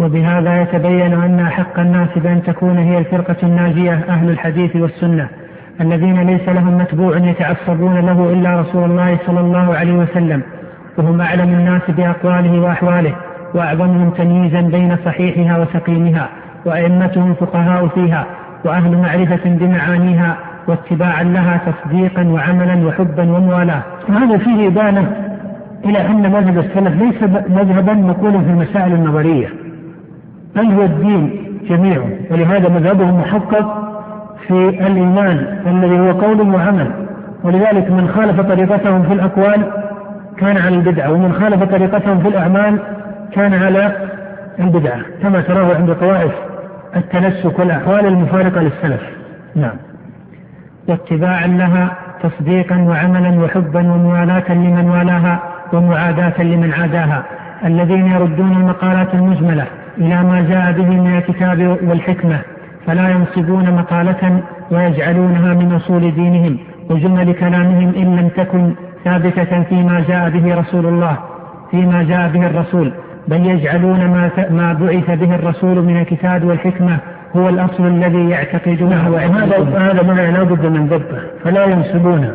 وبهذا يتبين أن أحق الناس بأن تكون هي الفرقة الناجية أهل الحديث والسنة الذين ليس لهم متبوع يتعصبون له إلا رسول الله صلى الله عليه وسلم وهم أعلم الناس بأقواله وأحواله وأعظمهم تمييزا بين صحيحها وسقيمها وأئمتهم فقهاء فيها وأهل معرفة بمعانيها واتباعا لها تصديقا وعملا وحبا وموالاة. وهذا فيه إبانة إلى أن مذهب السلف ليس مذهبا نقول في المسائل النظرية. بل هو الدين جميعه ولهذا مذهبهم محقق في الإيمان الذي هو قول وعمل. ولذلك من خالف طريقتهم في الأقوال كان على البدعة ومن خالف طريقتهم في الأعمال كان على البدعة كما تراه عند طوائف التنسك والأحوال المفارقة للسلف. نعم. واتباعا لها تصديقا وعملا وحبا وموالاة لمن والاها ومعاداة لمن عاداها. الذين يردون المقالات المجملة إلى ما جاء به من الكتاب والحكمة فلا ينصبون مقالة ويجعلونها من أصول دينهم وجمل كلامهم إن لم تكن ثابتة فيما جاء به رسول الله فيما جاء به الرسول بل يجعلون ما ما بعث به الرسول من الكتاب والحكمة هو الأصل الذي يعتقدونه وهذا هذا ما لا بد من ضبطه فلا ينسبون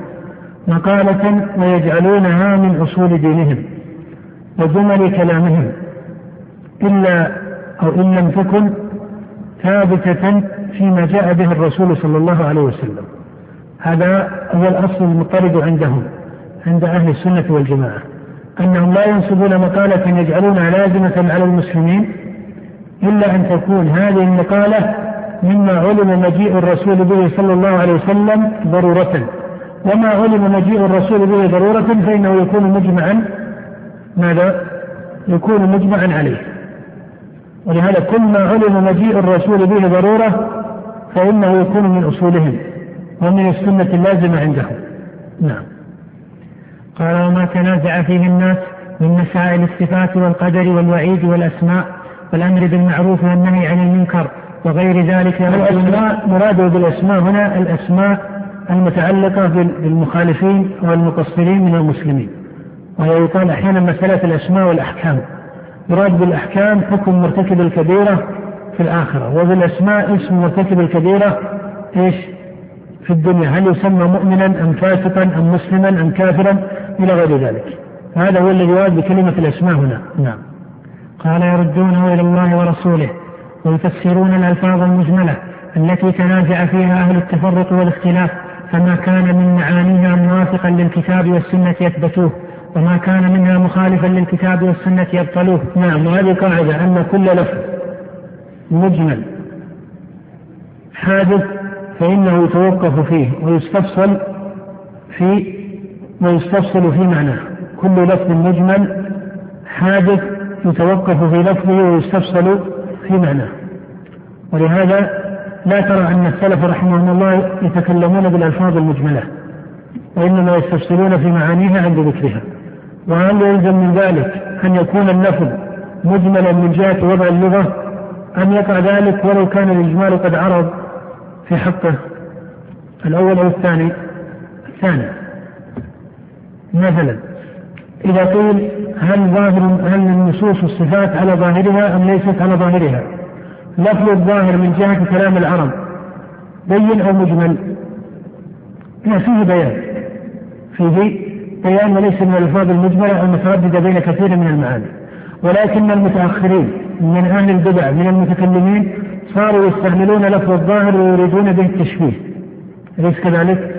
مقالة ويجعلونها من أصول دينهم وجمل كلامهم إلا أو إن لم تكن ثابتة فيما جاء به الرسول صلى الله عليه وسلم. هذا هو الأصل المطرد عندهم عند أهل السنة والجماعة. أنهم لا ينسبون مقالة يجعلونها لازمة على المسلمين إلا أن تكون هذه المقالة مما علم مجيء الرسول به صلى الله عليه وسلم ضرورة. وما علم مجيء الرسول به ضرورة فإنه يكون مجمعا. ماذا؟ يكون مجمعا عليه. ولهذا كل ما علم مجيء الرسول به ضرورة فإنه يكون من أصولهم ومن السنة اللازمة عندهم. نعم. قال وما تنازع فيه الناس من مسائل الصفات والقدر والوعيد والأسماء والأمر بالمعروف والنهي عن المنكر وغير ذلك الأسماء مراده بالأسماء هنا الأسماء المتعلقة بالمخالفين والمقصرين من المسلمين. وهي يقال أحيانا مسألة الأسماء والأحكام. يراد بالأحكام حكم مرتكب الكبيرة في الآخرة وبالأسماء اسم مرتكب الكبيرة إيش؟ في الدنيا. هل يسمى مؤمنا أم فاسقا أم مسلما أم كافرا؟ إلى غير ذلك. هذا هو الذي يراد بكلمة الأسماء هنا. نعم. قال يردونه إلى الله ورسوله ويفسرون الألفاظ المجملة التي تنازع فيها أهل التفرق والاختلاف فما كان من معانيها موافقا للكتاب والسنة يثبتوه. وما كان منها مخالفا للكتاب والسنة يبطلوه. نعم وهذه قاعدة أن كل لفظ مجمل حادث فإنه يتوقف فيه ويستفصل في ويستفصل في معناه. كل لفظ مجمل حادث يتوقف في لفظه ويستفصل في معناه. ولهذا لا ترى أن السلف رحمهم الله يتكلمون بالألفاظ المجملة وإنما يستفصلون في معانيها عند ذكرها. وهل يلزم من ذلك أن يكون اللفظ مجملا من جهة وضع اللغة؟ أم يقع ذلك ولو كان الإجمال قد عرض في حقه؟ الأول أو الثاني؟ الثاني. مثلا إذا قيل هل ظاهر هل النصوص الصفات على ظاهرها أم ليست على ظاهرها؟ لفظ الظاهر من جهة كلام العرب. بين أو مجمل؟ لا فيه بيان. فيه بيان وليس من الألفاظ المجملة المترددة بين كثير من المعاني. ولكن المتأخرين من أهل البدع من المتكلمين صاروا يستعملون لفظ الظاهر ويريدون به التشبيه. أليس كذلك؟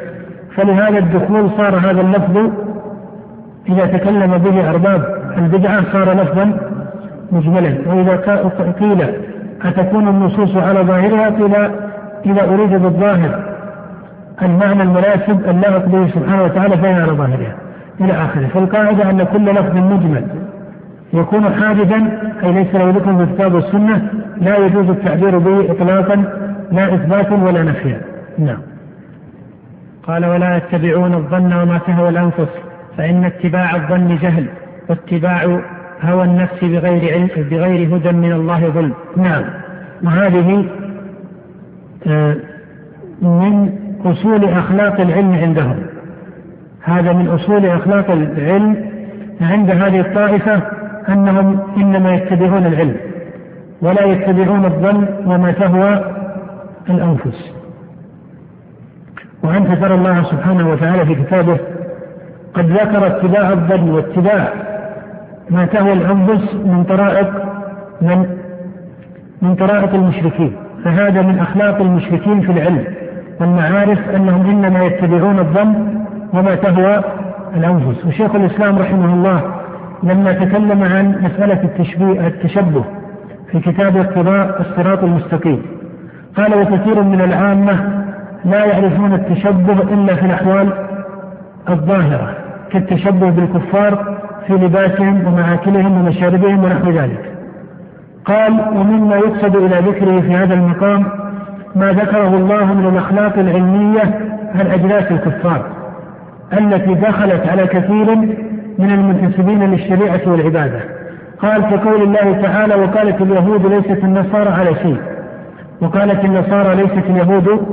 فلهذا الدخول صار هذا اللفظ إذا تكلم به أرباب البدعة صار لفظا مجملا. وإذا قيل أتكون النصوص على ظاهرها قيل إذا أريد بالظاهر المعنى المناسب اللائق به سبحانه وتعالى فهي على ظاهرها. إلى آخره. فالقاعدة أن كل لفظ مجمل يكون حادثا أي ليس له ذكر في الكتاب والسنة لا يجوز التعبير به إطلاقا لا إثباتا ولا نفيا نعم. قال ولا يتبعون الظن وما تهوى الأنفس فإن اتباع الظن جهل واتباع هوى النفس بغير علم بغير هدى من الله ظلم. نعم. وهذه آه، من أصول أخلاق العلم عندهم. هذا من أصول أخلاق العلم عند هذه الطائفة أنهم إنما يتبعون العلم ولا يتبعون الظن وما تهوى الأنفس. وأنت ترى الله سبحانه وتعالى في كتابه قد ذكر اتباع الظن واتباع ما تهوى الأنفس من طرائق من من طرائق المشركين. فهذا من أخلاق المشركين في العلم والمعارف أنهم إنما يتبعون الظن وما تهوى الأنفس. وشيخ الإسلام رحمه الله لما تكلم عن مسألة التشبيه التشبه في كتاب اقتضاء الصراط المستقيم قال وكثير من العامة لا يعرفون التشبه إلا في الأحوال الظاهرة كالتشبه بالكفار في لباسهم ومآكلهم ومشاربهم ونحو ذلك. قال ومما يقصد إلى ذكره في هذا المقام ما ذكره الله من الأخلاق العلمية عن أجلاس الكفار. التي دخلت على كثير من المنتسبين للشريعة والعبادة. قال كقول الله تعالى وقالت اليهود ليست النصارى على شيء. وقالت النصارى ليست اليهود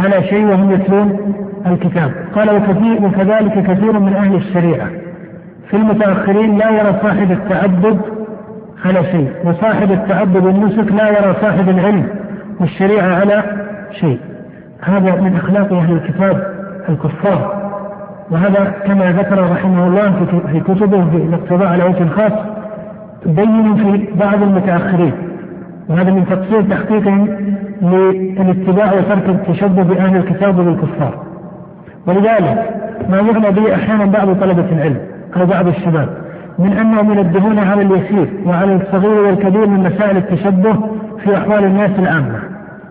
على شيء وهم يتلون الكتاب. قال وكثير وكذلك كثير من أهل الشريعة. في المتأخرين لا يرى صاحب التعبد على شيء وصاحب التعبد والنسك لا يرى صاحب العلم والشريعة على شيء. هذا من أخلاق أهل الكتاب الكفار. وهذا كما ذكر رحمه الله في كتبه في الاقتضاء على وجه خاص بين في بعض المتأخرين وهذا من تقصير تحقيقهم للاتباع وترك التشبه بأهل الكتاب وبالكفار ولذلك ما يغنى به أحيانا بعض طلبة العلم أو بعض الشباب من أنهم ينبهون على اليسير وعلى الصغير والكبير من مسائل التشبه في أحوال الناس العامة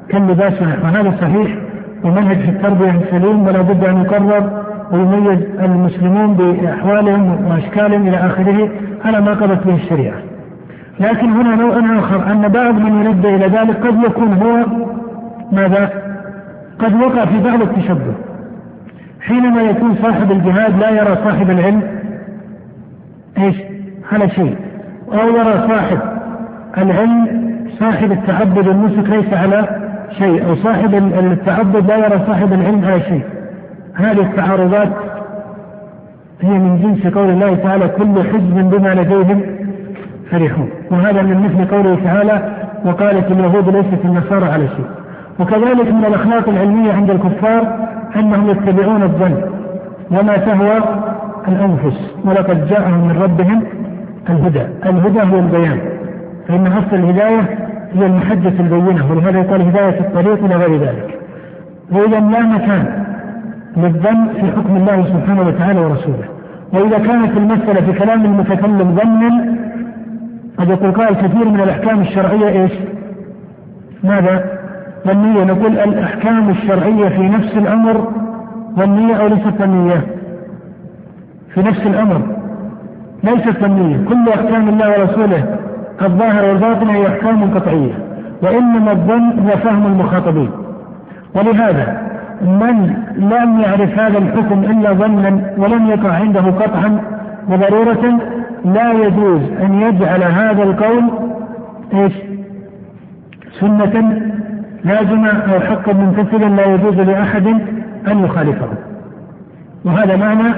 كاللباس وهذا صحيح ومنهج في التربية سليم ولا بد أن يقرر ويميز المسلمون بأحوالهم وأشكالهم إلى آخره على ما قضت به الشريعة لكن هنا نوع آخر أن بعض من ينبه إلى ذلك قد يكون هو ماذا؟ قد وقع في بعض التشبه حينما يكون صاحب الجهاد لا يرى صاحب العلم إيش؟ على شيء أو يرى صاحب العلم صاحب التعبد والنسك ليس على شيء أو صاحب التعبد لا يرى صاحب العلم على شيء هذه التعارضات هي من جنس قول الله تعالى كل حزب بما لديهم فرحون. وهذا من مثل قوله تعالى وقالت اليهود ليست النصارى على شيء. وكذلك من الأخلاق العلمية عند الكفار أنهم يتبعون الظن وما تهوى الأنفس. ولقد جاءهم من ربهم الهدى، الهدى هو البيان. فإن أصل الهداية هي المحجه البينة. ولهذا يقال هداية الطريق إلى غير ذلك. وإذا لا مكان للظن في حكم الله سبحانه وتعالى ورسوله وإذا كانت المسألة في كلام المتكلم ظنا قد يقول قال كثير من الأحكام الشرعية إيش؟ ماذا؟ ظنية نقول الأحكام الشرعية في نفس الأمر ظنية أو ليست ظنية؟ في نفس الأمر ليست ظنية كل أحكام الله ورسوله الظاهر والباطن هي أحكام قطعية وإنما الظن هو فهم المخاطبين ولهذا من لم يعرف هذا الحكم إلا ظنا ولم يقع عنده قطعا وضرورة لا يجوز أن يجعل هذا القول إيش؟ سنة لازمة أو حقا منفصلا لا يجوز لأحد أن يخالفه. وهذا معنى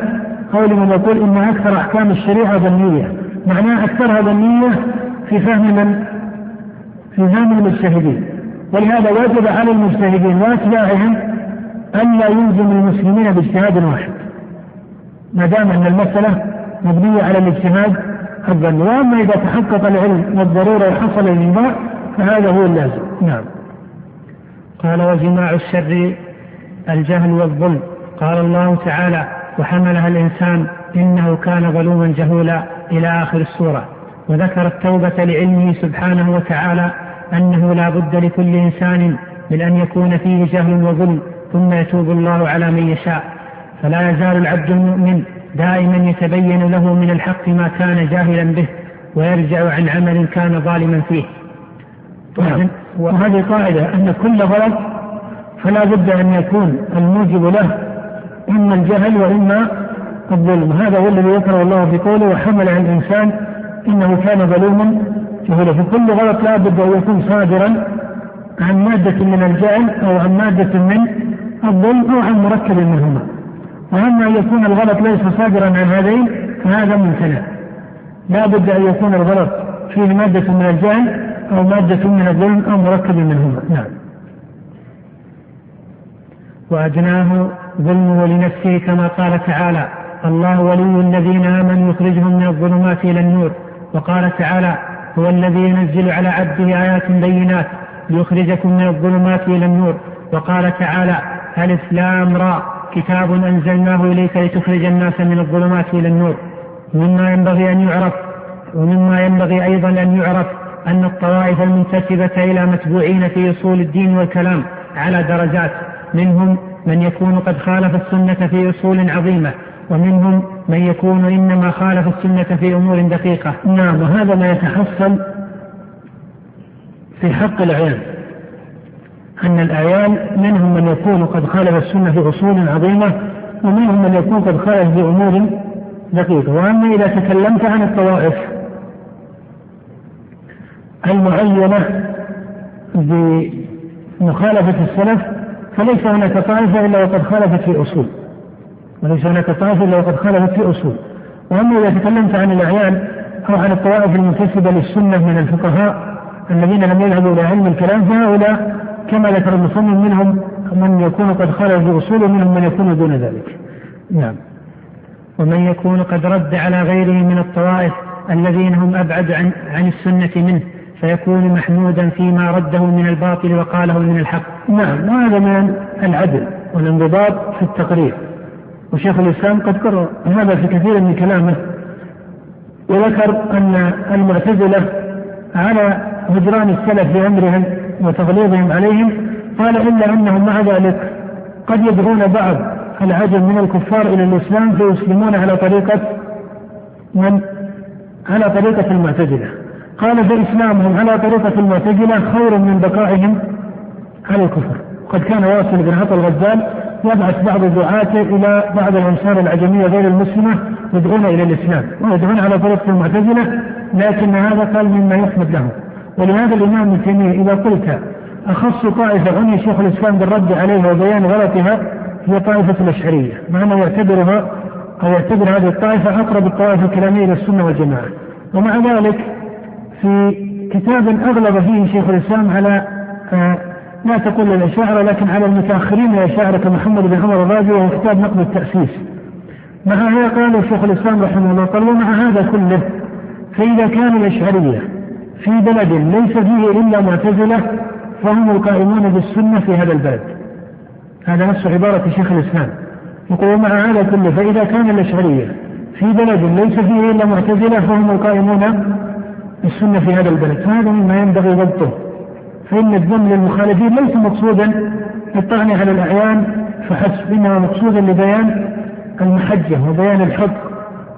قول من يقول إن أكثر أحكام الشريعة ظنية، معناه أكثرها ظنية في فهم من؟ في فهم المجتهدين، ولهذا وجب على المجتهدين وأتباعهم ألا يلزم المسلمين باجتهاد واحد. ما دام أن المسألة مبنية على الاجتهاد الظني وأما إذا تحقق العلم والضرورة وحصل الإجماع فهذا هو اللازم. نعم. قال وجماع الشر الجهل والظلم. قال الله تعالى وحملها الإنسان إنه كان ظلوما جهولا إلى آخر السورة. وذكر التوبة لعلمه سبحانه وتعالى أنه لا بد لكل إنسان من أن يكون فيه جهل وظلم. ثم يتوب الله على من يشاء. فلا يزال العبد المؤمن دائما يتبين له من الحق ما كان جاهلا به ويرجع عن عمل كان ظالما فيه. نعم. وهذه قاعدة أن كل غلط فلا بد أن يكون الموجب له إما الجهل وإما الظلم. هذا هو الذي ذكره الله في قوله وحمل عن الإنسان إنه كان ظلوما جهولا فكل غلط لا بد أن يكون صادرا عن مادة من الجهل أو عن مادة من الظلم أو عن مركب منهما. وأما أن يكون الغلط ليس صادرا عن هذين فهذا ممتنع. لا بد أن يكون الغلط فيه مادة من الجهل أو مادة من الظلم أو مركب منهما. نعم. وأدناه ظلمه لنفسه كما قال تعالى الله ولي الذين آمنوا يخرجهم من الظلمات إلى النور وقال تعالى هو الذي ينزل على عبده آيات بينات ليخرجكم من الظلمات إلى النور وقال تعالى ألف لام را كتاب أنزلناه إليك لتخرج الناس من الظلمات إلى النور. مما ينبغي أن يعرف ومما ينبغي أيضا أن يعرف أن الطوائف المنتسبة إلى متبوعين في أصول الدين والكلام على درجات. منهم من يكون قد خالف السنة في أصول عظيمة ومنهم من يكون إنما خالف السنة في أمور دقيقة. نعم وهذا ما يتحصل في حق العيان أن الأعيان منهم من يكون قد خالف السنة في أصول عظيمة ومنهم من يكون قد خالف في أمور دقيقة. وأما إذا تكلمت عن الطوائف المعينة بمخالفة السلف فليس هناك طائفة إلا وقد خالفت في أصول. وليس هناك طائفة إلا وقد خالفت في أصول. وأما إذا تكلمت عن الأعيان أو عن الطوائف المنتسبة للسنة من الفقهاء الذين لم يذهبوا إلى علم الكلام فهؤلاء كما ذكر المصنف منهم من يكون قد خالف في أصول ومنهم من يكون دون ذلك. نعم. ومن يكون قد رد على غيره من الطوائف الذين هم أبعد عن, عن السنة منه فيكون محمودا فيما رده من الباطل وقاله من الحق. نعم. وهذا من العدل والانضباط في التقرير. وشيخ الإسلام قد قرر هذا في كثير من كلامه وذكر أن المعتزلة على هجران السلف بأمرهم وتغليظهم عليهم قال إلا أنهم مع ذلك قد يدعون بعض العجم من الكفار إلى الإسلام فيسلمون على طريقة من؟ على طريقة المعتزلة. قال فإسلامهم على طريقة المعتزلة خير من بقائهم على الكفر. قد كان واصل بن عطا الغزال يبعث بعض دعاته إلى بعض الأنصار العجمية غير المسلمة يدعون إلى الإسلام ويدعون على طريقة المعتزلة لكن هذا قال مما يحمد له ولهذا الإمام ابن تيمية إذا قلت أخص طائفة عني شيخ الإسلام بالرد عليها وبيان غلطها هي طائفة الأشعرية مع أنه يعتبرها أو يعتبر هذه الطائفة أقرب الطوائف الكلامية إلى السنة والجماعة. ومع ذلك في كتاب أغلب فيه شيخ الإسلام على آه لا تقول الأشاعرة لكن على المتأخرين من الأشاعرة كمحمد بن عمر الرازي وهو كتاب نقد التأسيس. مع هذا قال شيخ الإسلام رحمه الله قال ومع هذا كله فإذا كان الأشعرية في بلد ليس فيه إلا معتزلة فهم القائمون بالسنة في هذا البلد. هذا نص عبارة شيخ الإسلام. يقول ومع هذا كله فإذا كان الأشعرية في بلد ليس فيه إلا معتزلة فهم القائمون بالسنة في هذا البلد. فهذا مما ينبغي ضبطه. فإن الذم للمخالفين ليس مقصودا للطعن على الأعيان فحسب إنما مقصودا لبيان المحجة وبيان الحق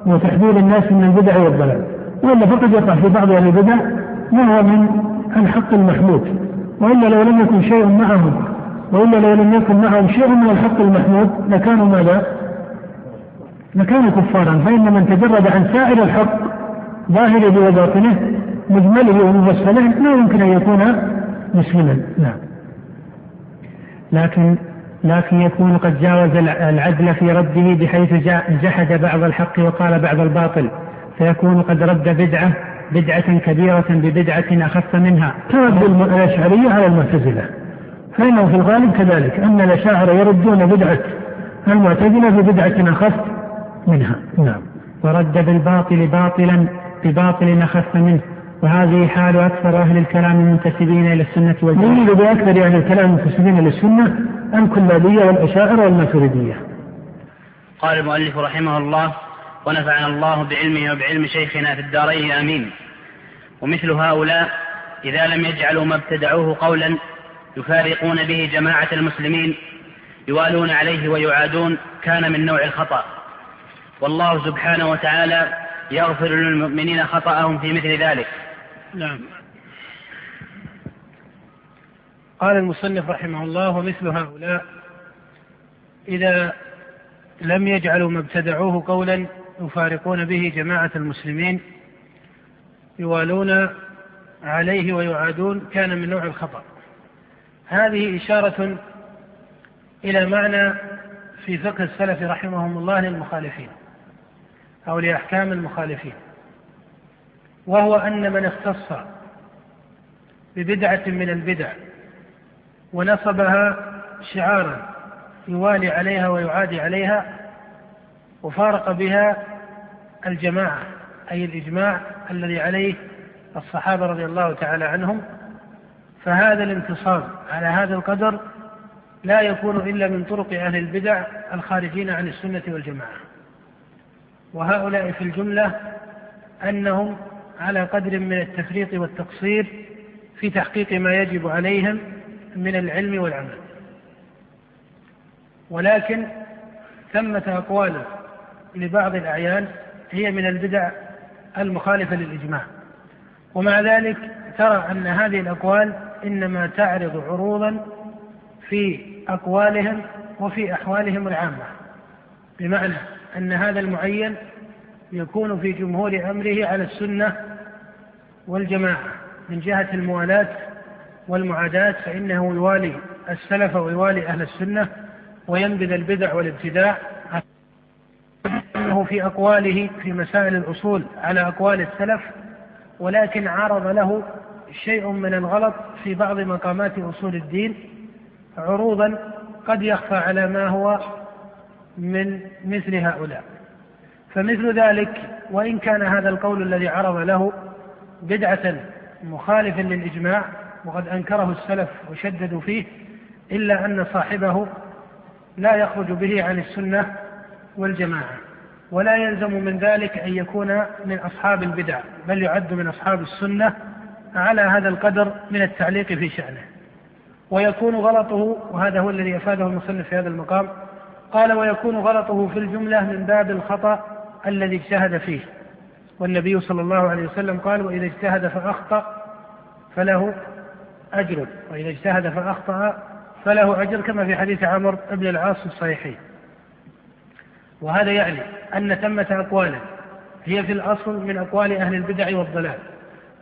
وتحذير الناس من البدع والضلال. وإلا فقد يقع في بعض أهل البدع ما هو من الحق المحمود. وإلا لو لم يكن شيء معهم وإلا لو لم يكن معهم شيء من الحق المحمود لكانوا ماذا؟ لكانوا كفارا. فإن من تجرد عن سائر الحق ظاهره وباطنه مجمله ومفصله لا يمكن أن يكون مسلما. نعم. لكن لكن يكون قد جاوز العدل في رده بحيث جحد بعض الحق وقال بعض الباطل. فيكون قد رد بدعة بدعة كبيرة ببدعة أخف منها. ترد الأشعرية على المعتزلة. فإنه في الغالب كذلك أن الأشاعرة يردون بدعة المعتزلة ببدعة أخف منها. نعم. ورد بالباطل باطلا بباطل أخف منه. وهذه حال أكثر أهل الكلام المنتسبين إلى السنة والجماعة. يريد بأكثر أهل الكلام المنتسبين إلى السنة الكلابية والأشاعرة والماتريدية. قال المؤلف رحمه الله ونفعنا الله بعلمه وبعلم شيخنا في الدارين آمين. ومثل هؤلاء إذا لم يجعلوا ما ابتدعوه قولا يفارقون به جماعة المسلمين يوالون عليه ويعادون كان من نوع الخطأ. والله سبحانه وتعالى يغفر للمؤمنين خطأهم في مثل ذلك. نعم. قال المصنف رحمه الله ومثل هؤلاء إذا لم يجعلوا ما ابتدعوه قولا يفارقون به جماعة المسلمين يوالون عليه ويعادون كان من نوع الخطأ. هذه إشارة إلى معنى في فقه السلف رحمهم الله للمخالفين أو لأحكام المخالفين وهو أن من اختص ببدعة من البدع ونصبها شعارا يوالي عليها ويعادي عليها وفارق بها الجماعة أي الإجماع الذي عليه الصحابة رضي الله تعالى عنهم. فهذا الانتصاب على هذا القدر لا يكون إلا من طرق أهل البدع الخارجين عن السنة والجماعة. وهؤلاء في الجملة أنهم على قدر من التفريط والتقصير في تحقيق ما يجب عليهم من العلم والعمل. ولكن ثمة أقوال لبعض الأعيان هي من البدع المخالفة للإجماع. ومع ذلك ترى أن هذه الأقوال إنما تعرض عروضا في أقوالهم وفي أحوالهم العامة. بمعنى أن هذا المعين يكون في جمهور أمره على السنة والجماعة. من جهة الموالاة والمعاداة فإنه يوالي السلف ويوالي أهل السنة وينبذ البدع والابتداع في أقواله في مسائل الأصول على أقوال السلف ولكن عرض له شيء من الغلط في بعض مقامات أصول الدين عروضا قد يخفى على ما هو من مثل هؤلاء. فمثل ذلك وإن كان هذا القول الذي عرض له بدعة مخالفا للإجماع وقد أنكره السلف وشددوا فيه إلا أن صاحبه لا يخرج به عن السنة والجماعة. ولا يلزم من ذلك أن يكون من أصحاب البدع بل يعد من أصحاب السنة على هذا القدر من التعليق في شأنه. ويكون غلطه وهذا هو الذي أفاده المصنف في هذا المقام قال ويكون غلطه في الجملة من باب الخطأ الذي اجتهد فيه. والنبي صلى الله عليه وسلم قال وإذا اجتهد فأخطأ فله أجر وإذا اجتهد فأخطأ فله أجر كما في حديث عمرو بن العاص الصحيحين. وهذا يعني أن ثمة أقوالا هي في الأصل من أقوال أهل البدع والضلال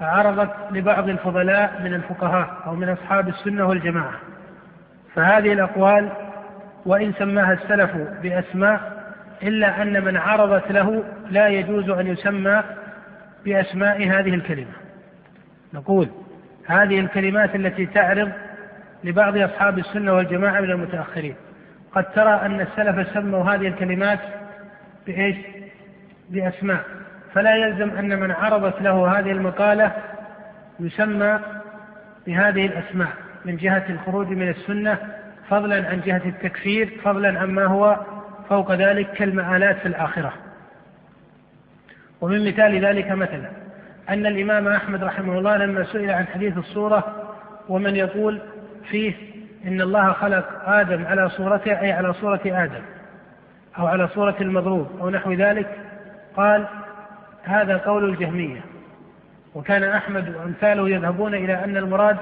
عرضت لبعض الفضلاء من الفقهاء أو من أصحاب السنة والجماعة. فهذه الأقوال وإن سماها السلف بأسماء إلا أن من عرضت له لا يجوز أن يسمى بأسماء هذه الكلمة. نقول هذه الكلمات التي تعرض لبعض أصحاب السنة والجماعة من المتأخرين. قد ترى أن السلف سموا هذه الكلمات بإيش؟ بأسماء فلا يلزم أن من عرضت له هذه المقالة يسمى بهذه الأسماء من جهة الخروج من السنة فضلا عن جهة التكفير فضلا عما هو فوق ذلك كالمآلات في الآخرة ومن مثال ذلك مثلا أن الإمام أحمد رحمه الله لما سئل عن حديث الصورة ومن يقول فيه إن الله خلق آدم على صورته أي على صورة آدم أو على صورة المضروب أو نحو ذلك. قال هذا قول الجهمية. وكان أحمد وأمثاله يذهبون إلى أن المراد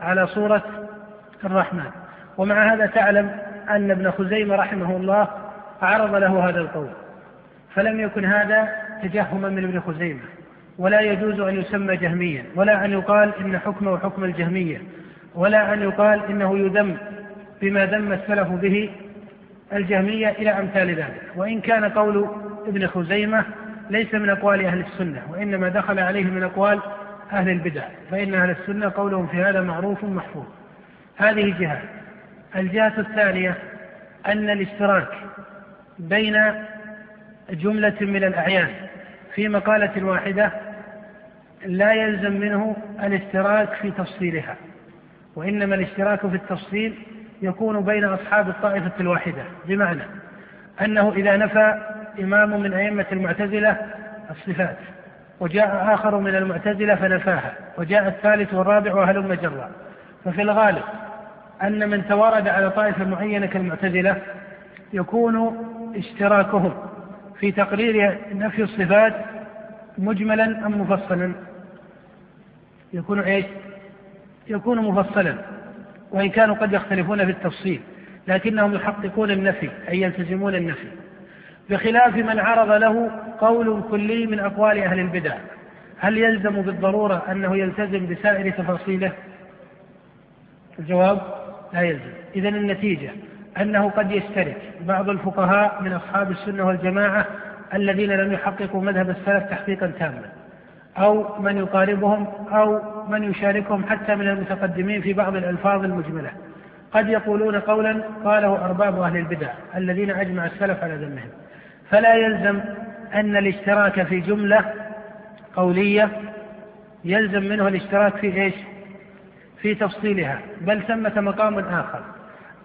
على صورة الرحمن. ومع هذا تعلم أن ابن خزيمة رحمه الله عرض له هذا القول. فلم يكن هذا تجهما من ابن خزيمة. ولا يجوز أن يسمى جهميا ولا أن يقال إن حكمه حكم الجهمية. ولا أن يقال إنه يذم بما ذم السلف به الجهمية إلى أمثال ذلك. وإن كان قول ابن خزيمة ليس من أقوال أهل السنة وإنما دخل عليه من أقوال أهل البدع فإن أهل السنة قولهم في هذا معروف محفوظ. هذه جهة. الجهة الثانية أن الاشتراك بين جملة من الأعيان في مقالة واحدة لا يلزم منه الاشتراك في تفصيلها. وإنما الاشتراك في التفصيل يكون بين أصحاب الطائفة الواحدة. بمعنى أنه إذا نفى إمام من أئمة المعتزلة الصفات وجاء آخر من المعتزلة فنفاها وجاء الثالث والرابع وهلم جرا ففي الغالب أن من توارد على طائفة معينة كالمعتزلة يكون اشتراكهم في تقرير نفي الصفات مجملا أم مفصلا. يكون إيش؟ يكون مفصلا وإن كانوا قد يختلفون في التفصيل لكنهم يحققون النفي أي يلتزمون النفي. بخلاف من عرض له قول كلي من أقوال أهل البدع هل يلزم بالضرورة أنه يلتزم بسائر تفاصيله؟ الجواب لا يلزم. إذا النتيجة أنه قد يشترك بعض الفقهاء من أصحاب السنة والجماعة الذين لم يحققوا مذهب السلف تحقيقا تاما أو من يقاربهم أو من يشاركهم حتى من المتقدمين في بعض الألفاظ المجملة. قد يقولون قولا قاله أرباب أهل البدع الذين أجمع السلف على ذمهم. فلا يلزم أن الاشتراك في جملة قولية يلزم منه الاشتراك في إيش؟ في تفصيلها. بل ثمة مقام آخر.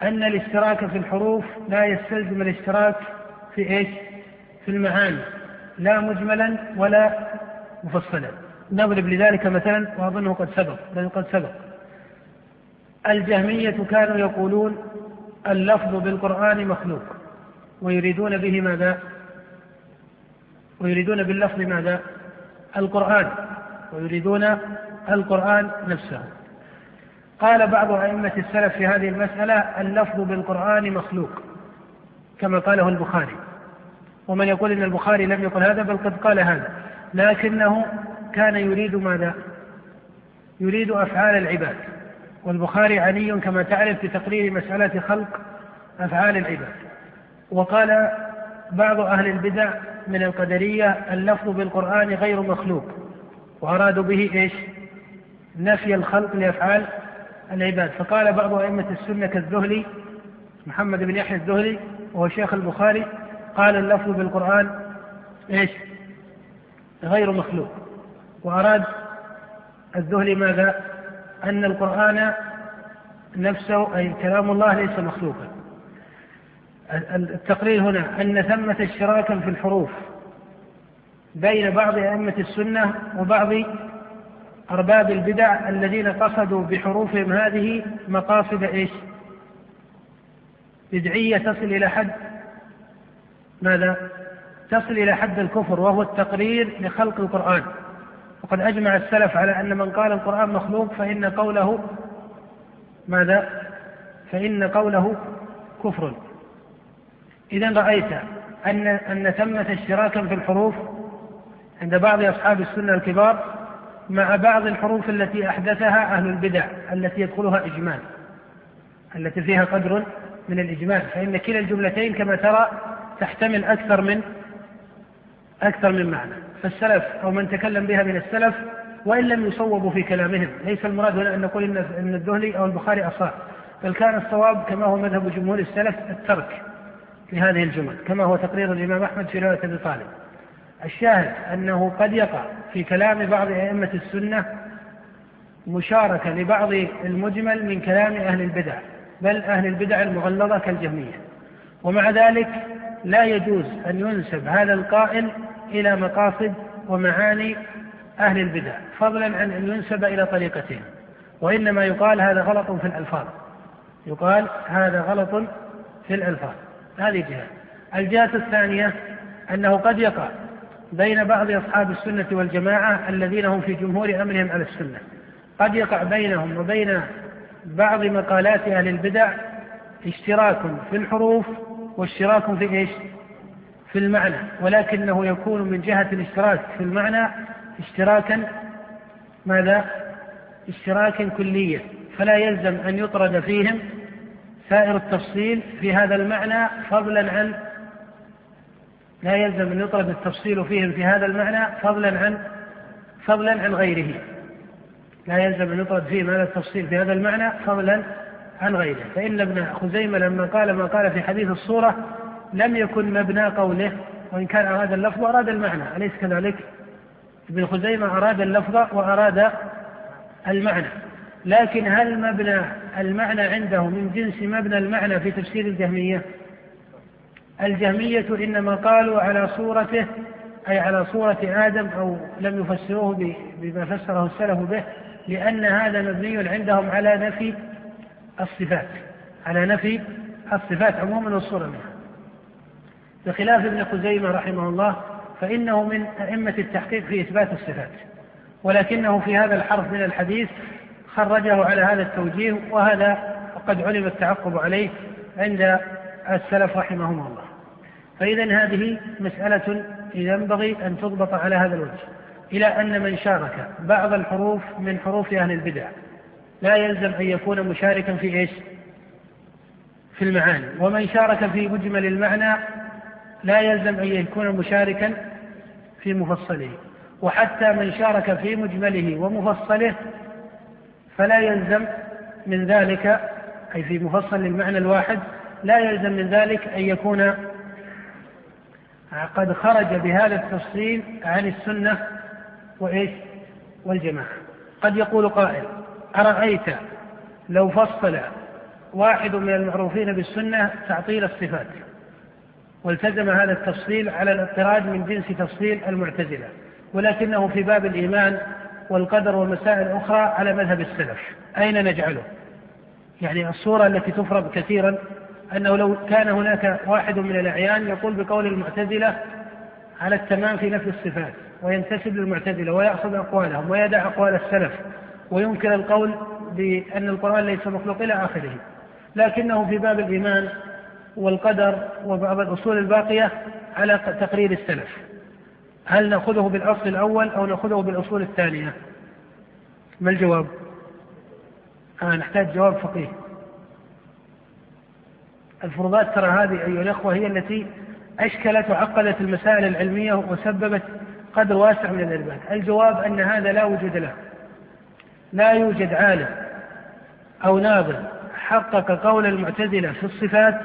أن الاشتراك في الحروف لا يستلزم الاشتراك في إيش؟ في المعاني. لا مجملا ولا مفصلا. نضرب لذلك مثلا وأظنه قد سبق بل قد سبق الجهمية كانوا يقولون اللفظ بالقرآن مخلوق ويريدون به ماذا؟ ويريدون باللفظ ماذا؟ القرآن ويريدون القرآن نفسه قال بعض أئمة السلف في هذه المسألة اللفظ بالقرآن مخلوق كما قاله البخاري ومن يقول إن البخاري لم يقل هذا بل قد قال هذا لكنه كان يريد ماذا؟ يريد أفعال العباد. والبخاري عني كما تعرف بتقرير مسألة خلق أفعال العباد. وقال بعض أهل البدع من القدرية اللفظ بالقرآن غير مخلوق وأرادوا به إيش؟ نفي الخلق لأفعال العباد. فقال بعض أئمة السنة كالذهلي محمد بن يحيى الذهلي وهو شيخ البخاري قال اللفظ بالقرآن إيش؟ غير مخلوق. وأراد الذهلي ماذا؟ أن القرآن نفسه أي كلام الله ليس مخلوقا. التقرير هنا أن ثمة اشتراكا في الحروف بين بعض أئمة السنة وبعض أرباب البدع الذين قصدوا بحروفهم هذه مقاصد إيش؟ بدعية تصل إلى حد ماذا؟ تصل إلى حد الكفر وهو التقرير لخلق القرآن. وقد أجمع السلف على أن من قال القرآن مخلوق فإن قوله ماذا؟ فإن قوله كفر. إذا رأيت أن أن ثمة اشتراكا في الحروف عند بعض أصحاب السنة الكبار مع بعض الحروف التي أحدثها أهل البدع التي يدخلها إجمال التي فيها قدر من الإجمال. فإن كلا الجملتين كما ترى تحتمل أكثر من أكثر من معنى. فالسلف أو من تكلم بها من السلف وإن لم يصوبوا في كلامهم. ليس المراد هنا أن نقول إن الذهلي أو البخاري أصاب بل كان الصواب كما هو مذهب جمهور السلف الترك لهذه الجمل كما هو تقرير الإمام أحمد في رواية أبي طالب. الشاهد أنه قد يقع في كلام بعض أئمة السنة مشاركة لبعض المجمل من كلام أهل البدع بل أهل البدع المغلظة كالجهمية. ومع ذلك لا يجوز أن ينسب هذا القائل إلى مقاصد ومعاني أهل البدع فضلا عن أن ينسب إلى طريقتهم وإنما يقال هذا غلط في الألفاظ. يقال هذا غلط في الألفاظ. هذه جهة. الجهة الثانية أنه قد يقع بين بعض أصحاب السنة والجماعة الذين هم في جمهور أمرهم على السنة. قد يقع بينهم وبين بعض مقالات أهل البدع اشتراك في الحروف واشتراك في إيش؟ في المعنى ولكنه يكون من جهة الاشتراك في المعنى اشتراكا ماذا؟ اشتراكا كليا فلا يلزم أن يطرد فيهم سائر التفصيل في هذا المعنى فضلا عن لا يلزم أن يطرد التفصيل فيهم في هذا المعنى فضلا عن فضلا عن غيره لا يلزم أن يطرد فيهم هذا التفصيل في هذا المعنى فضلا عن غيره فإن ابن خزيمة لما قال ما قال في حديث الصورة لم يكن مبنى قوله وإن كان أراد اللفظ أراد المعنى أليس كذلك؟ ابن خزيمة أراد اللفظ وأراد المعنى لكن هل مبنى المعنى عنده من جنس مبنى المعنى في تفسير الجهمية؟ الجهمية إنما قالوا على صورته أي على صورة آدم أو لم يفسروه بما فسره السلف به لأن هذا مبني عندهم على نفي الصفات على نفي الصفات عموما والصورة منها بخلاف ابن خزيمة رحمه الله فإنه من أئمة التحقيق في إثبات الصفات ولكنه في هذا الحرف من الحديث خرجه على هذا التوجيه وهذا قد علم التعقب عليه عند السلف رحمهم الله. فإذا هذه مسألة ينبغي أن تضبط على هذا الوجه إلى أن من شارك بعض الحروف من حروف أهل البدع لا يلزم أن يكون مشاركا في إيش؟ في المعاني. ومن شارك في مجمل المعنى لا يلزم أن يكون مشاركا في مفصله وحتى من شارك في مجمله ومفصله فلا يلزم من ذلك أي في مفصل للمعنى الواحد لا يلزم من ذلك أن يكون قد خرج بهذا التفصيل عن السنة وإيش؟ والجماعة. قد يقول قائل أرأيت لو فصل واحد من المعروفين بالسنة تعطيل الصفات؟ والتزم هذا التفصيل على الاضطراد من جنس تفصيل المعتزلة ولكنه في باب الإيمان والقدر والمسائل الأخرى على مذهب السلف. أين نجعله؟ يعني الصورة التي تفرض كثيرا أنه لو كان هناك واحد من الأعيان يقول بقول المعتزلة على التمام في نفي الصفات وينتسب للمعتزلة ويأخذ أقوالهم ويدع أقوال السلف وينكر القول بأن القرآن ليس مخلوق إلى آخره لكنه في باب الإيمان والقدر وبعض الأصول الباقية على تقرير السلف. هل نأخذه بالأصل الأول أو نأخذه بالأصول الثانية؟ ما الجواب؟ آه نحتاج جواب فقيه. الفروضات ترى هذه أيها الأخوة هي التي أشكلت وعقدت المسائل العلمية وسببت قدر واسع من الإرباك الجواب أن هذا لا وجود له. لا يوجد عالم أو ناظر حقق قول المعتزلة في الصفات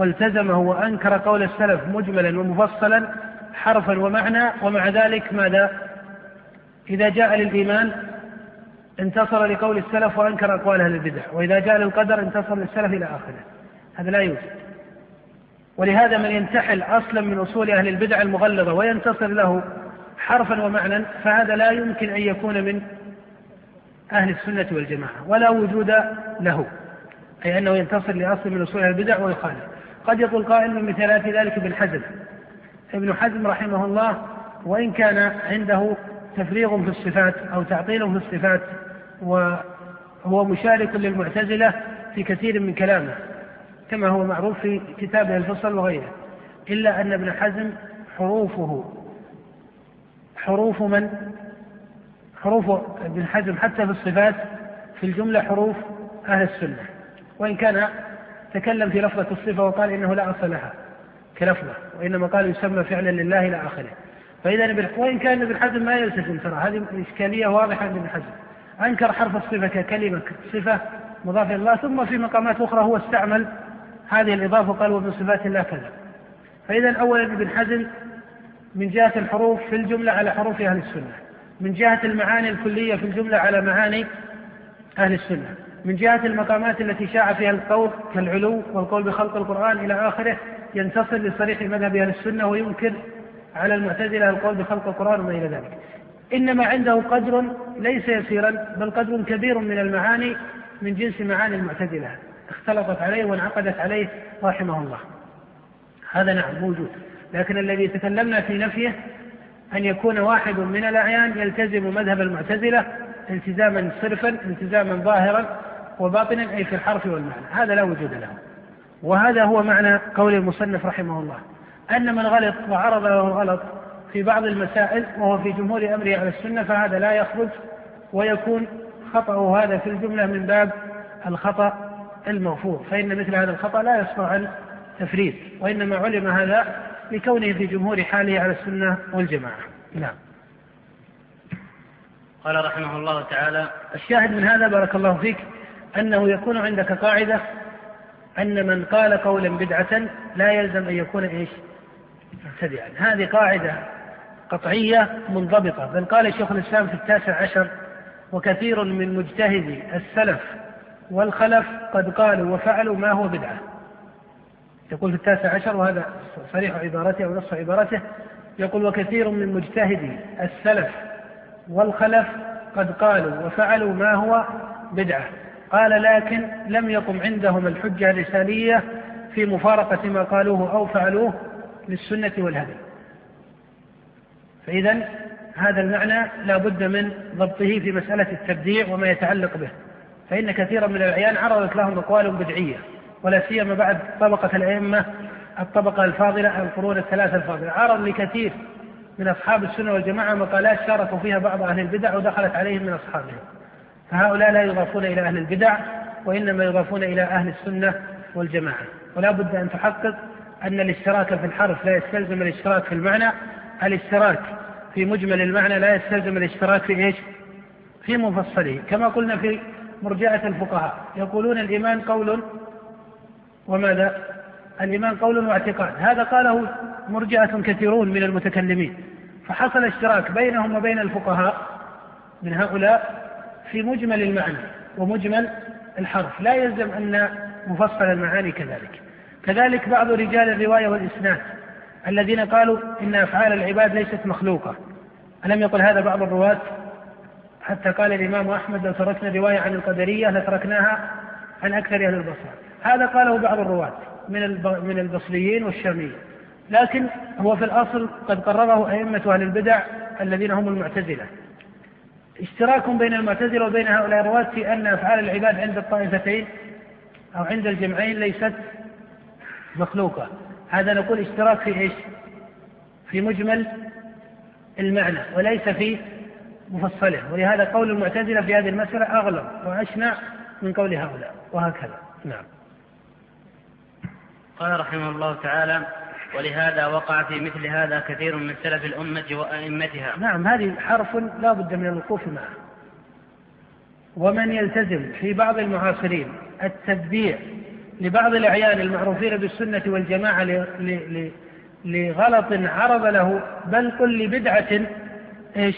والتزمه وأنكر قول السلف مجملا ومفصلا حرفا ومعنى ومع ذلك ماذا؟ إذا جاء للإيمان انتصر لقول السلف وأنكر أقوال أهل البدع وإذا جاء للقدر انتصر للسلف إلى آخره. هذا لا يوجد. ولهذا من ينتحل أصلا من أصول أهل البدع المغلظة وينتصر له حرفا ومعنى فهذا لا يمكن أن يكون من أهل السنة والجماعة ولا وجود له أي أنه ينتصر لأصل من أصول البدع ويخالف. قد يقول قائل من مثالات ذلك ابن حزم. ابن حزم رحمه الله وإن كان عنده تفريغ في الصفات أو تعطيل في الصفات وهو مشارك للمعتزلة في كثير من كلامه كما هو معروف في كتابه الفصل وغيره. إلا أن ابن حزم حروفه حروف من؟ حروف ابن حزم حتى في الصفات في الجملة حروف أهل السنة. وإن كان تكلم في لفظة الصفة وقال إنه لا أصل لها كلفظة وإنما قال يسمى فعلا لله إلى آخره. فإذا وإن كان ابن حزم ما يلتزم ترى هذه إشكالية واضحة عند ابن حزم. أنكر حرف الصفة ككلمة صفة مضافة إلى الله ثم في مقامات أخرى هو استعمل هذه الإضافة وقال ومن صفات الله كذا. فإذا أولا ابن حزم من جهة الحروف في الجملة على حروف أهل السنة من جهة المعاني الكلية في الجملة على معاني أهل السنة. من جهة المقامات التي شاع فيها القول كالعلو والقول بخلق القرآن إلى آخره ينتصر لصريح مذهب أهل السنة وينكر على المعتزلة القول بخلق القرآن وما إلى ذلك. إنما عنده قدر ليس يسيرا بل قدر كبير من المعاني من جنس معاني المعتزلة. اختلطت عليه وانعقدت عليه رحمه الله. هذا نعم موجود. لكن الذي تكلمنا في نفيه أن يكون واحد من الأعيان يلتزم مذهب المعتزلة التزاما صرفا التزاما ظاهرا وباطنا أي في الحرف والمعنى. هذا لا وجود له. وهذا هو معنى قول المصنف رحمه الله. أن من غلط وعرض له الغلط في بعض المسائل وهو في جمهور أمره على السنة فهذا لا يخرج ويكون خطأه هذا في الجملة من باب الخطأ المغفور فإن مثل هذا الخطأ لا يصنع عن تفريط وإنما علم هذا لكونه في جمهور حاله على السنة والجماعة. نعم. قال رحمه الله تعالى الشاهد من هذا بارك الله فيك أنه يكون عندك قاعدة أن من قال قولا بدعة لا يلزم أن يكون إيش؟ مبتدعا. هذه قاعدة قطعية منضبطة. بل قال شيخ الإسلام في التاسع عشر وكثير من مجتهدي السلف والخلف قد قالوا وفعلوا ما هو بدعة. يقول في التاسع عشر وهذا صريح عبارته أو نص عبارته يقول وكثير من مجتهدي السلف والخلف قد قالوا وفعلوا ما هو بدعة. قال لكن لم يقم عندهم الحجة الرسالية في مفارقة ما قالوه أو فعلوه للسنة والهدي. فإذا هذا المعنى لا بد من ضبطه في مسألة التبديع وما يتعلق به. فإن كثيرا من الأعيان عرضت لهم أقوال بدعية ولا سيما بعد طبقة الأئمة الطبقة الفاضلة القرون الثلاثة الفاضلة. عرض لكثير من أصحاب السنة والجماعة مقالات شاركوا فيها بعض أهل البدع ودخلت عليهم من أصحابهم. فهؤلاء لا يضافون إلى أهل البدع وإنما يضافون إلى أهل السنة والجماعة. ولا بد أن تحقق أن الاشتراك في الحرف لا يستلزم الاشتراك في المعنى. الاشتراك في مجمل المعنى لا يستلزم الاشتراك في إيش؟ في مفصله. كما قلنا في مرجعة الفقهاء يقولون الإيمان قول وماذا؟ الإيمان قول واعتقاد. هذا قاله مرجعة كثيرون من المتكلمين. فحصل اشتراك بينهم وبين الفقهاء من هؤلاء في مجمل المعنى ومجمل الحرف. لا يلزم أن مفصل المعاني كذلك. كذلك بعض رجال الرواية والإسناد الذين قالوا إن أفعال العباد ليست مخلوقة. ألم يقل هذا بعض الرواة؟ حتى قال الإمام أحمد لو تركنا رواية عن القدرية لتركناها عن أكثر أهل البصر هذا قاله بعض الرواة من من البصريين والشاميين. لكن هو في الأصل قد قرره أئمة أهل البدع الذين هم المعتزلة. اشتراك بين المعتزلة وبين هؤلاء الرواة في أن أفعال العباد عند الطائفتين أو عند الجمعين ليست مخلوقة. هذا نقول اشتراك في إيش؟ في مجمل المعنى وليس في مفصله. ولهذا قول المعتزلة في هذه المسألة أغلب وأشنع من قول هؤلاء. وهكذا. نعم. قال رحمه الله تعالى ولهذا وقع في مثل هذا كثير من سلف الأمة وأئمتها. نعم هذه حرف لا بد من الوقوف معه ومن يلتزم في بعض المعاصرين التتبيع لبعض الأعيان المعروفين بالسنة والجماعة لغلط عرض له بل قل لبدعة إيش؟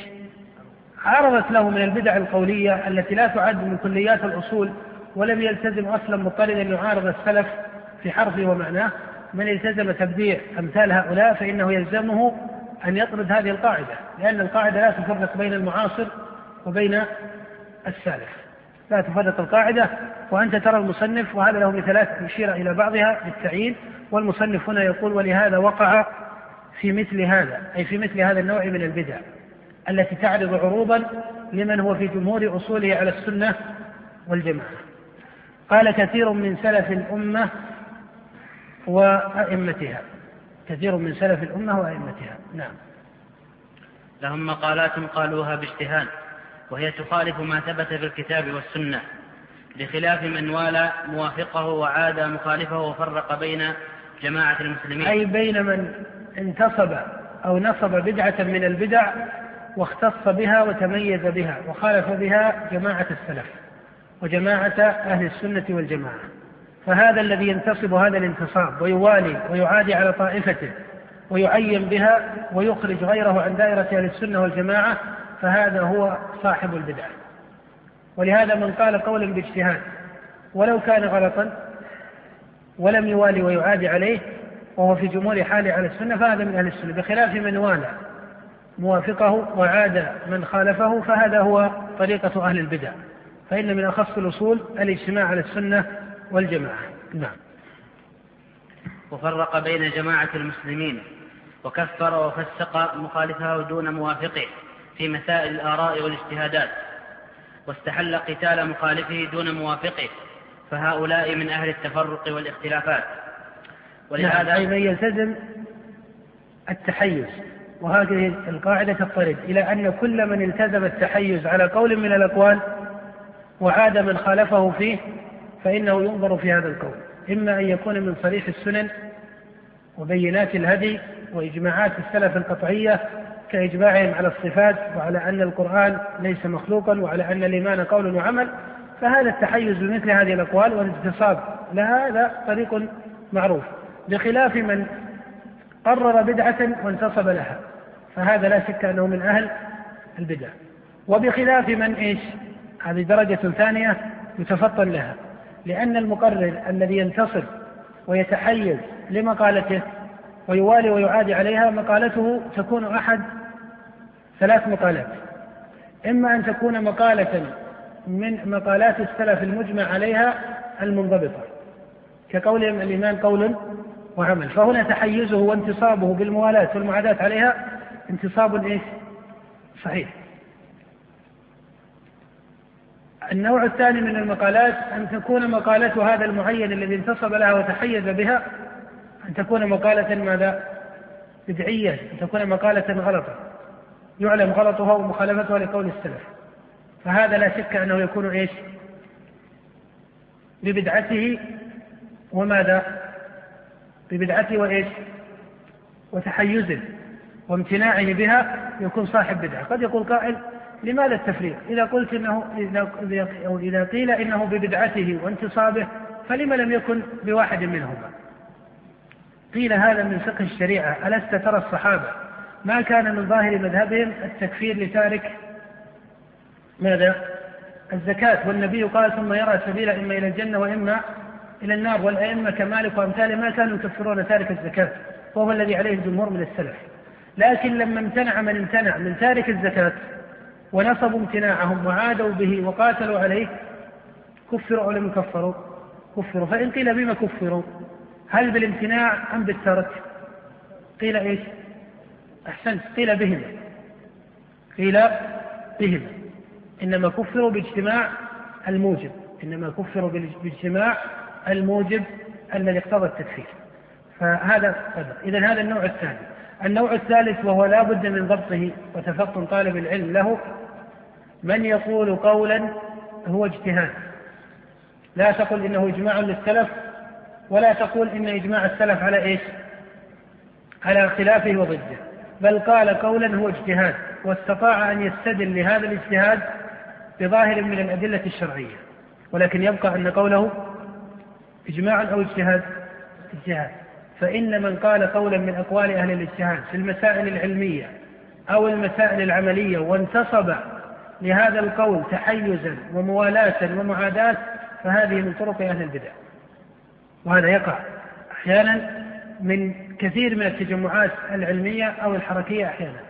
عرضت له من البدع القولية التي لا تعد من كليات الأصول ولم يلتزم أصلا مضطردا يعارض السلف في حرفه ومعناه. من التزم تبديع أمثال هؤلاء فإنه يلزمه أن يطرد هذه القاعدة لأن القاعدة لا تفرق بين المعاصر وبين السالف. لا تفرق القاعدة وأنت ترى المصنف وهذا له مثالات مشيرة إلى بعضها بالتعيين والمصنف هنا يقول ولهذا وقع في مثل هذا أي في مثل هذا النوع من البدع التي تعرض عروضا لمن هو في جمهور أصوله على السنة والجماعة. قال كثير من سلف الأمة وأئمتها. كثير من سلف الأمة وأئمتها. نعم. لهم مقالات قالوها باجتهاد وهي تخالف ما ثبت في الكتاب والسنة بخلاف من والى موافقه وعاد مخالفه وفرق بين جماعة المسلمين. أي بين من انتصب أو نصب بدعة من البدع واختص بها وتميز بها وخالف بها جماعة السلف وجماعة أهل السنة والجماعة. فهذا الذي ينتصب هذا الانتصاب ويوالي ويعادي على طائفته ويعين بها ويخرج غيره عن دائرة أهل السنة والجماعة فهذا هو صاحب البدعة ولهذا من قال قولا باجتهاد ولو كان غلطا ولم يوالي ويعادي عليه وهو في جمهور حاله على السنة فهذا من أهل السنة. بخلاف من والى موافقه وعاد من خالفه فهذا هو طريقة أهل البدع. فإن من أخص الأصول الاجتماع على السنة والجماعة. نعم. وفرق بين جماعة المسلمين وكفر وفسق مخالفه دون موافقه في مسائل الآراء والاجتهادات واستحل قتال مخالفه دون موافقه فهؤلاء من أهل التفرق والاختلافات. ولهذا نعم أي من يلتزم التحيز وهذه القاعدة تضطرد إلى أن كل من التزم التحيز على قول من الأقوال وعاد من خالفه فيه فإنه ينظر في هذا القول إما أن يكون من صريح السنن وبينات الهدي وإجماعات السلف القطعية كإجماعهم على الصفات وعلى أن القرآن ليس مخلوقا وعلى أن الإيمان قول وعمل فهذا التحيز بمثل هذه الأقوال والانتصاب لها هذا طريق معروف. بخلاف من قرر بدعة وانتصب لها فهذا لا شك أنه من أهل البدع. وبخلاف من إيش؟ هذه درجة ثانية يتفطن لها. لأن المقرر الذي ينتصب ويتحيز لمقالته ويوالي ويعادي عليها مقالته تكون أحد ثلاث مقالات. إما أن تكون مقالة من مقالات السلف المجمع عليها المنضبطة كقولهم الإيمان قول وعمل. فهنا تحيزه وانتصابه بالموالاة والمعاداة عليها انتصاب إيش؟ صحيح. النوع الثاني من المقالات أن تكون مقالة هذا المعين الذي انتصب لها وتحيز بها أن تكون مقالة ماذا؟ بدعية أن تكون مقالة غلطة. يعلم غلطها ومخالفتها لقول السلف. فهذا لا شك أنه يكون إيش؟ ببدعته وماذا؟ ببدعته وإيش؟ وتحيزه وامتناعه بها يكون صاحب بدعة. قد يقول قائل لماذا التفريق؟ إذا قلت إنه إذا أو إذا قيل إنه ببدعته وانتصابه فلما لم يكن بواحد منهما؟ قيل هذا من فقه الشريعة ألست ترى الصحابة ما كان من ظاهر مذهبهم التكفير لتارك ماذا؟ الزكاة والنبي قال ثم يرى سبيل إما إلى الجنة وإما إلى النار والأئمة كمالك وأمثاله ما كانوا يكفرون تارك الزكاة وهو الذي عليه الجمهور من السلف لكن لما امتنع من امتنع من تارك الزكاة ونصبوا امتناعهم وعادوا به وقاتلوا عليه كفروا أو لم يكفروا كفروا. فإن قيل بما كفروا هل بالامتناع أم بالترك؟ قيل إيش؟ أحسنت. قيل بهما. قيل بهما. إنما كفروا باجتماع الموجب. إنما كفروا باجتماع الموجب الذي اقتضى التكفير. فهذا إذا هذا النوع الثاني. النوع الثالث وهو لا بد من ضبطه وتفطن طالب العلم له من يقول قولا هو اجتهاد. لا تقل إنه إجماع للسلف ولا تقول إن إجماع السلف على إيش؟ على خلافه وضده. بل قال قولا هو اجتهاد واستطاع أن يستدل لهذا الاجتهاد بظاهر من الأدلة الشرعية. ولكن يبقى أن قوله إجماع أو اجتهاد اجتهاد. فإن من قال قولا من أقوال أهل الاجتهاد في المسائل العلمية أو المسائل العملية وانتصب لهذا القول تحيزا وموالاة ومعاداة فهذه من طرق أهل البدع. وهذا يقع أحيانا من كثير من التجمعات العلمية أو الحركية أحيانا.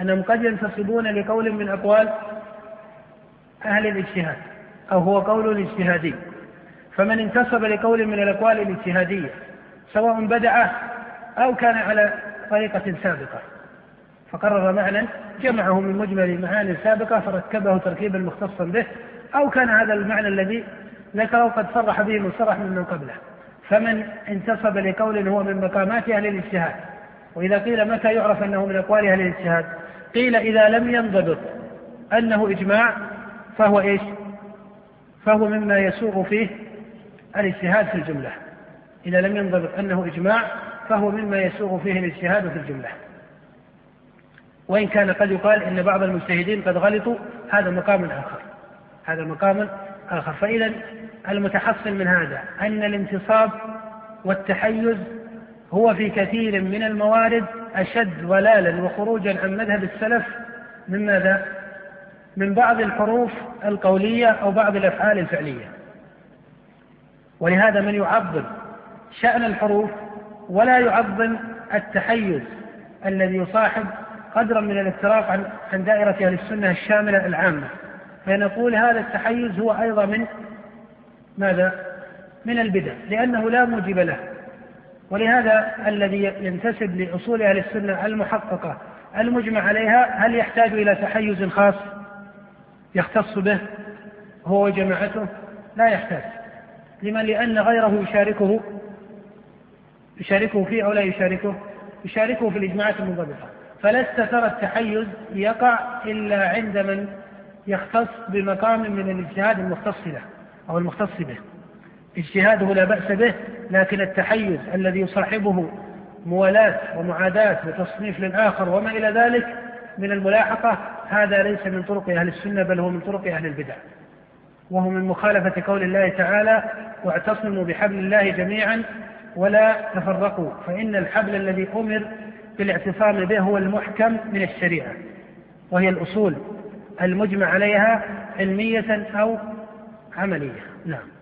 أنهم قد ينتصبون لقول من أقوال أهل الاجتهاد أو هو قول اجتهادي فمن انتصب لقول من الأقوال الاجتهادية سواء بدعه أو كان على طريقة سابقة. فقرر معنى جمعه من مجمل المعاني السابقة فركبه تركيبا مختصا به أو كان هذا المعنى الذي ذكره قد صرح به من صرح من, من قبله. فمن انتصب لقول هو من مقامات أهل الاجتهاد. وإذا قيل متى يعرف أنه من أقوال أهل الاجتهاد؟ قيل إذا لم ينضبط أنه إجماع فهو إيش؟ فهو مما يسوغ فيه الاجتهاد في الجملة. إذا لم ينضبط أنه إجماع فهو مما يسوغ فيه الاجتهاد في الجملة. وإن كان قد يقال إن بعض المجتهدين قد غلطوا هذا مقام آخر. هذا مقام آخر. فإذا المتحصل من هذا أن الانتصاب والتحيز هو في كثير من الموارد أشد ضلالا وخروجا عن مذهب السلف من ماذا؟ من بعض الحروف القولية أو بعض الأفعال الفعلية. ولهذا من يعظم شأن الحروف ولا يعظم التحيز الذي يصاحب قدرا من الافتراق عن عن دائرة أهل السنة الشاملة العامة. فنقول هذا التحيز هو أيضا من ماذا؟ من البدع لأنه لا موجب له. ولهذا الذي ينتسب لأصول أهل السنة المحققة المجمع عليها هل يحتاج إلى تحيز خاص يختص به هو وجماعته؟ لا يحتاج. لما لأن غيره يشاركه يشاركه فيه أو لا يشاركه؟ يشاركه في الإجماعات المنضبطة فلست ترى التحيز يقع إلا عند من يختص بمقام من الاجتهاد المختص له أو المختص به. اجتهاده لا بأس به لكن التحيز الذي يصاحبه موالاة ومعاداة وتصنيف للآخر وما إلى ذلك من الملاحقة هذا ليس من طرق أهل السنة بل هو من طرق أهل البدع. وهو من مخالفة قول الله تعالى واعتصموا بحبل الله جميعا ولا تفرقوا فإن الحبل الذي أمر بالاعتصام به هو المحكم من الشريعة وهي الأصول المجمع عليها علمية أو عملية. نعم.